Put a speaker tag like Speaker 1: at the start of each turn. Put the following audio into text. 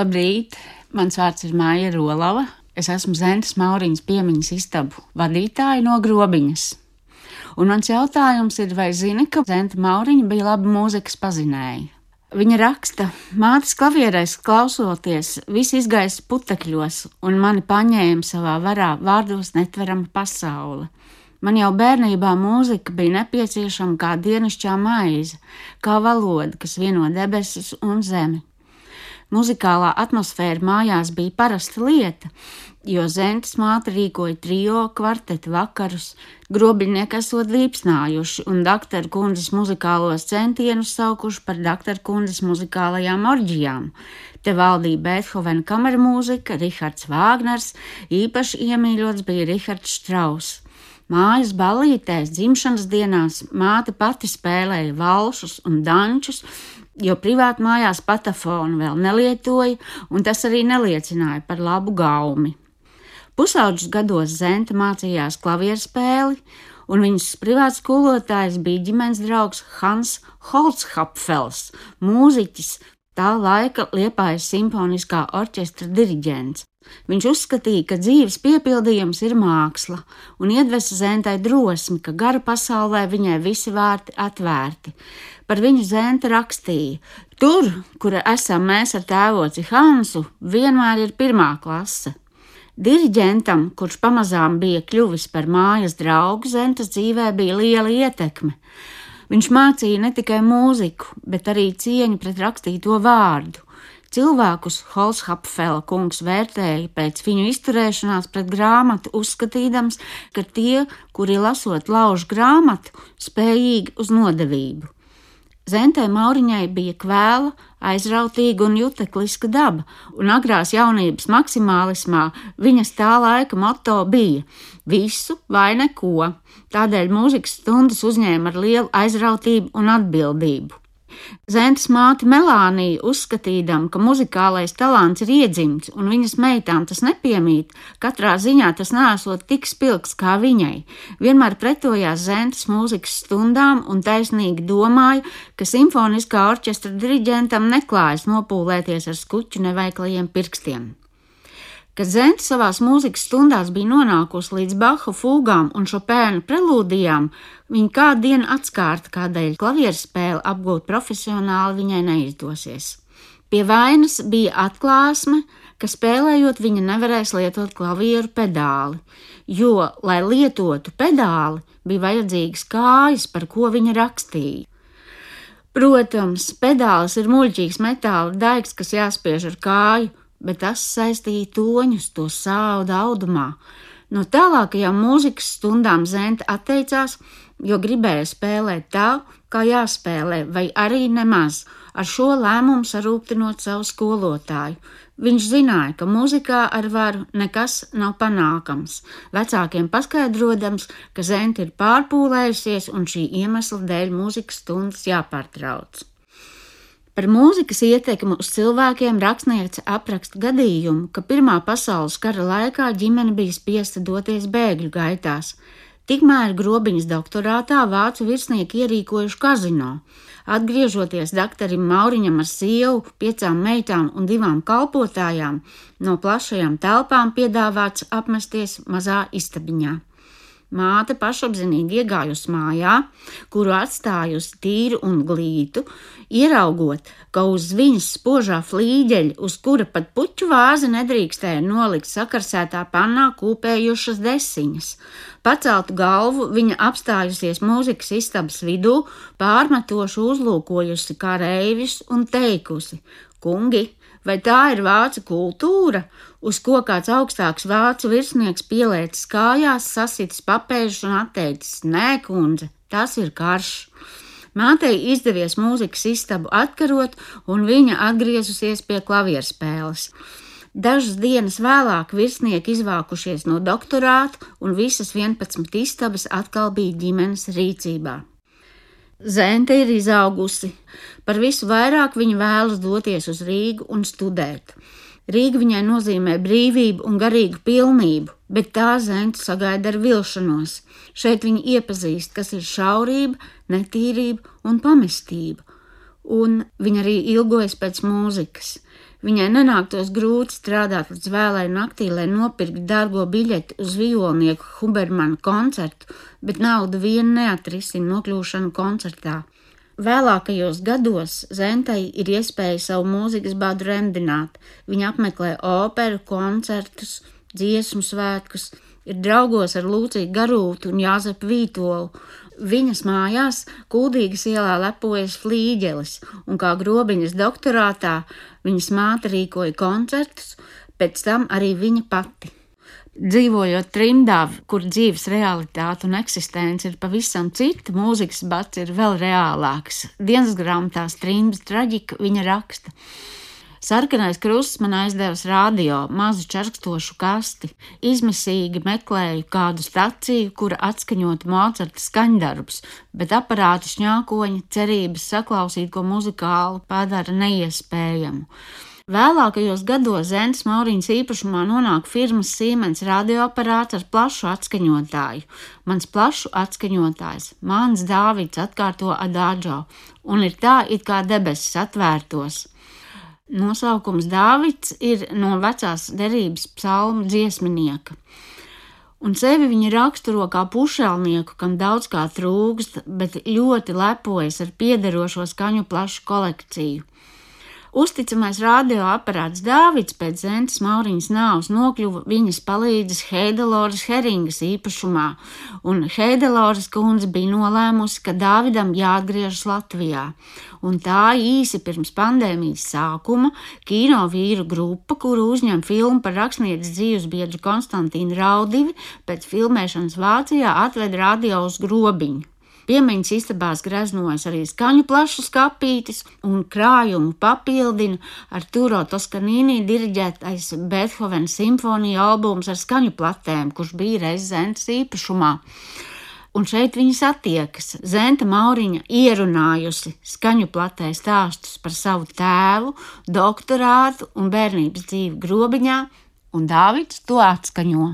Speaker 1: Labrīt! Mans vārds ir Māja Rolava. Es esmu Zentas Mauriņas piemiņas istabu vadītāja no Grobiņas. Un mans jautājums ir, vai zini, ka Zenta Mauriņa bija laba mūzikas pazinēja? Viņa raksta, mātes klavierēs klausoties, viss izgaisa putekļos, un mani paņēma savā varā vārdos netverama pasaule. Man jau bērnībā mūzika bija nepieciešama kā dienasčā maize, kā valoda, kas vieno debesis un zemi. Muzikālā atmosfēra mājās bija parasta lieta, jo Zentas māte rīkoja trijo kvartetu vakarus, grobiņnieki esot līpsnājuši un doktora kundzes muzikālos centienus saukuši par doktora kundzes muzikālajām orģijām. Te valdīja Beethovena kamera mūzika, Rihards Vāgners, īpaši iemīļots bija Rihards Strauss. Mājas balītēs, dzimšanas dienās māte pati spēlēja valšus un dančus, jo privāti mājās patafonu vēl nelietoja, un tas arī neliecināja par labu gaumi. Pusauģis gados Zenta mācījās klavieru spēli, un viņas privāts skolotājs bija ģimenes draugs Hans Holzhapfels, mūziķis, tā laika Liepājas simfoniskā orķestra diriģents. Viņš uzskatīja, ka dzīves piepildījums ir māksla, un iedvesa Zentai drosmi, ka gara pasaulē viņai visi vārti atvērti. Par viņu Zenta rakstīja: Tur, kur esam mēs ar tēvoci Hansu, vienmēr ir pirmā klase. Diriģentam, kurš pamazām bija kļuvis par mājas draugu, Zentas dzīvē bija liela ietekme. Viņš mācīja ne tikai mūziku, bet arī cieņu pret rakstīto vārdu. Cilvēkus Holshapfela kungs vērtēja pēc viņu izturēšanās pret grāmatu, uzskatīdams, ka tie, kuri lasot lauž grāmatu, spējīgi uz nodevību. Zentē Mauriņai bija kvēla, aizrautīga un jutekliska daba, un agrās jaunības maksimālismā viņas tā laika moto bija visu vai neko. Tādēļ mūzikas stundas uzņēma ar lielu aizrautību un atbildību. Zentas māte Melānija, uzskatīdama, ka muzikālais talants ir iedzimts un viņas meitām tas nepiemīt, katrā ziņā tas nesot tik spilgts kā viņai, vienmēr pretojās Zentas mūzikas stundām un taisnīgi domāja, ka simfoniskā orķestra diriģentam neklājas nopūlēties ar skuķu neveiklajiem pirkstiem. Kad Zenta savās mūzikas stundās bija nonākusi līdz Baha fūgām un Šopēna prelūdijām, viņa kādu dienu atskārta, kādēļ klavieru spēli apgūt profesionāli viņai neizdosies. Pie vainas bija atklāsme, ka spēlējot viņa nevarēs lietot klavieru pedāli, jo, lai lietotu pedāli, bija vajadzīgas kājas, par ko viņa rakstīja. Protams, pedālis ir muļķīgs metāla daigs, kas jāspiež ar kāju, bet tas saistīja toņus, to sāu daudumā. No tālākajām mūzikas stundām Zenta atteicās, jo gribēja spēlēt tā, kā jāspēlē, vai arī nemaz, ar šo lēmumu sarūktinot savu skolotāju. Viņš zināja, ka mūzikā ar varu nekas nav panākams, vecākiem paskaidrodams, ka Zenta ir pārpūlējusies un šī iemesla dēļ mūzikas stundas jāpārtrauc. Par mūzikas ietekmi uz cilvēkiem rakstniece apraksta gadījumu, ka Pirmā pasaules kara laikā ģimene bija spiesta doties bēgļu gaitās. Tikmēr grobiņas doktorātā vācu virsnieki ierīkojuši kazino. Atgriežoties doktoram Mauriņam ar sievu, piecām meitām un divām kalpotājām, no plašajām telpām piedāvāts apmesties mazā istabiņā. Māte pašapzinīgi iegājusi mājā, kuru atstājusi tīru un glītu, ieraugot, ka uz viņas spožā flīģeļa, uz kura pat puķu vāzi nedrīkstēja nolikt sakarsētā pannā kūpējušas desiņas. Paceltu galvu viņa apstājusies mūzikas istabas vidū, pārmetoši uzlūkojusi kā reivis un teikusi: Kungi, vai tā ir vācu kultūra? uz ko kāds augstāks vācu virsnieks pielēcis kājās, sasitis papēžus un atteicis: Nē, kundze, tas ir karš. Mātei izdevies mūzikas istabu atkarot, un viņa atgriezusies pie klavierspēles. Dažas dienas vēlāk virsnieki izvākušies no doktorāta, un visas 11 istabas atkal bija ģimenes rīcībā. Zente ir izaugusi, par visu vairāk viņa vēlas doties uz Rīgu un studēt. Rīga viņai nozīmē brīvību un garīgu pilnību, bet tā zenta sagaida ar vilšanos. Šeit viņa iepazīst, kas ir šaurība, netīrība un pamestība, un viņa arī ilgojas pēc mūzikas. Viņai nenāktos grūti strādāt līdz vēlai naktī, lai nopirktu dārgo biļeti uz violnieku Hubermana koncertu, bet nauda vien neatrisina nokļūšanu koncertā. Vēlākajos gados Zentai ir iespēja savu mūzikas bādu remdināt. Viņa apmeklē operu, koncertus, dziesmu svētkus, ir draugos ar Lūciju Garūtu un Jāzepu Vītolu. Viņas mājās Kuldīgas ielā lepojas flīģelis, un kā grobiņas doktorātā viņas māte rīkoja koncertus, pēc tam arī viņa pati. Dzīvojot trimdā, kur dzīves realitāte un eksistence ir pavisam cita, mūzikas bats ir vēl reālāks. Dienas grāmatās trimbas traģika viņa raksta. Sarkanais krusts man aizdevis radio, mazu čarkstošu kasti. Izmisīgi meklēju kādu staciju, kura atskaņot Mocarta skaņdarbus, bet aparāta šņākoņa cerības saklausīt ko muzikālu padara neiespējamu. Vēlākajos gados Zēnas Mauriņas īpašumā nonāk firmas Siemens radioaparāts ar plašu atskaņotāju. Mans plašu atskaņotājs, mans Dāvids atkārto Adāģo, un ir tā, it kā debesis atvērtos. Nosaukums Dāvids ir no vecās derības psalmu dziesminieka. Un sevi viņa raksturo kā pušelnieku, kam daudz kā trūkst, bet ļoti lepojas ar piederošo skaņu plašu kolekciju. Uzticamais radioaparāts Dāvids pēc Zentas Mauriņas nāvs nokļuva viņas palīdzes Heideloras Heringas īpašumā, un Heideloras kundze bija nolēmusi, ka Dāvidam jāatgriežas Latvijā. Un tā īsi pirms pandēmijas sākuma kino vīru grupa, kuru uzņem filmu par rakstnieces dzīves biedru Konstantīnu Raudivi, pēc filmēšanas Vācijā atved radio uz grobiņu. Piemiņas istabās graznojas arī skaņu plašas kapītis, un krājumu papildina ar Turo Toskanīnī diriģētais Beethoven simfonija albums ar skaņu platēm, kurš bija reiz Zentes īpašumā. Un šeit viņi satiekas. Zenta Mauriņa ierunājusi skaņu platē stāstus par savu tēvu, doktorātu un bērnības dzīvi grobiņā, un Dāvids to atskaņo.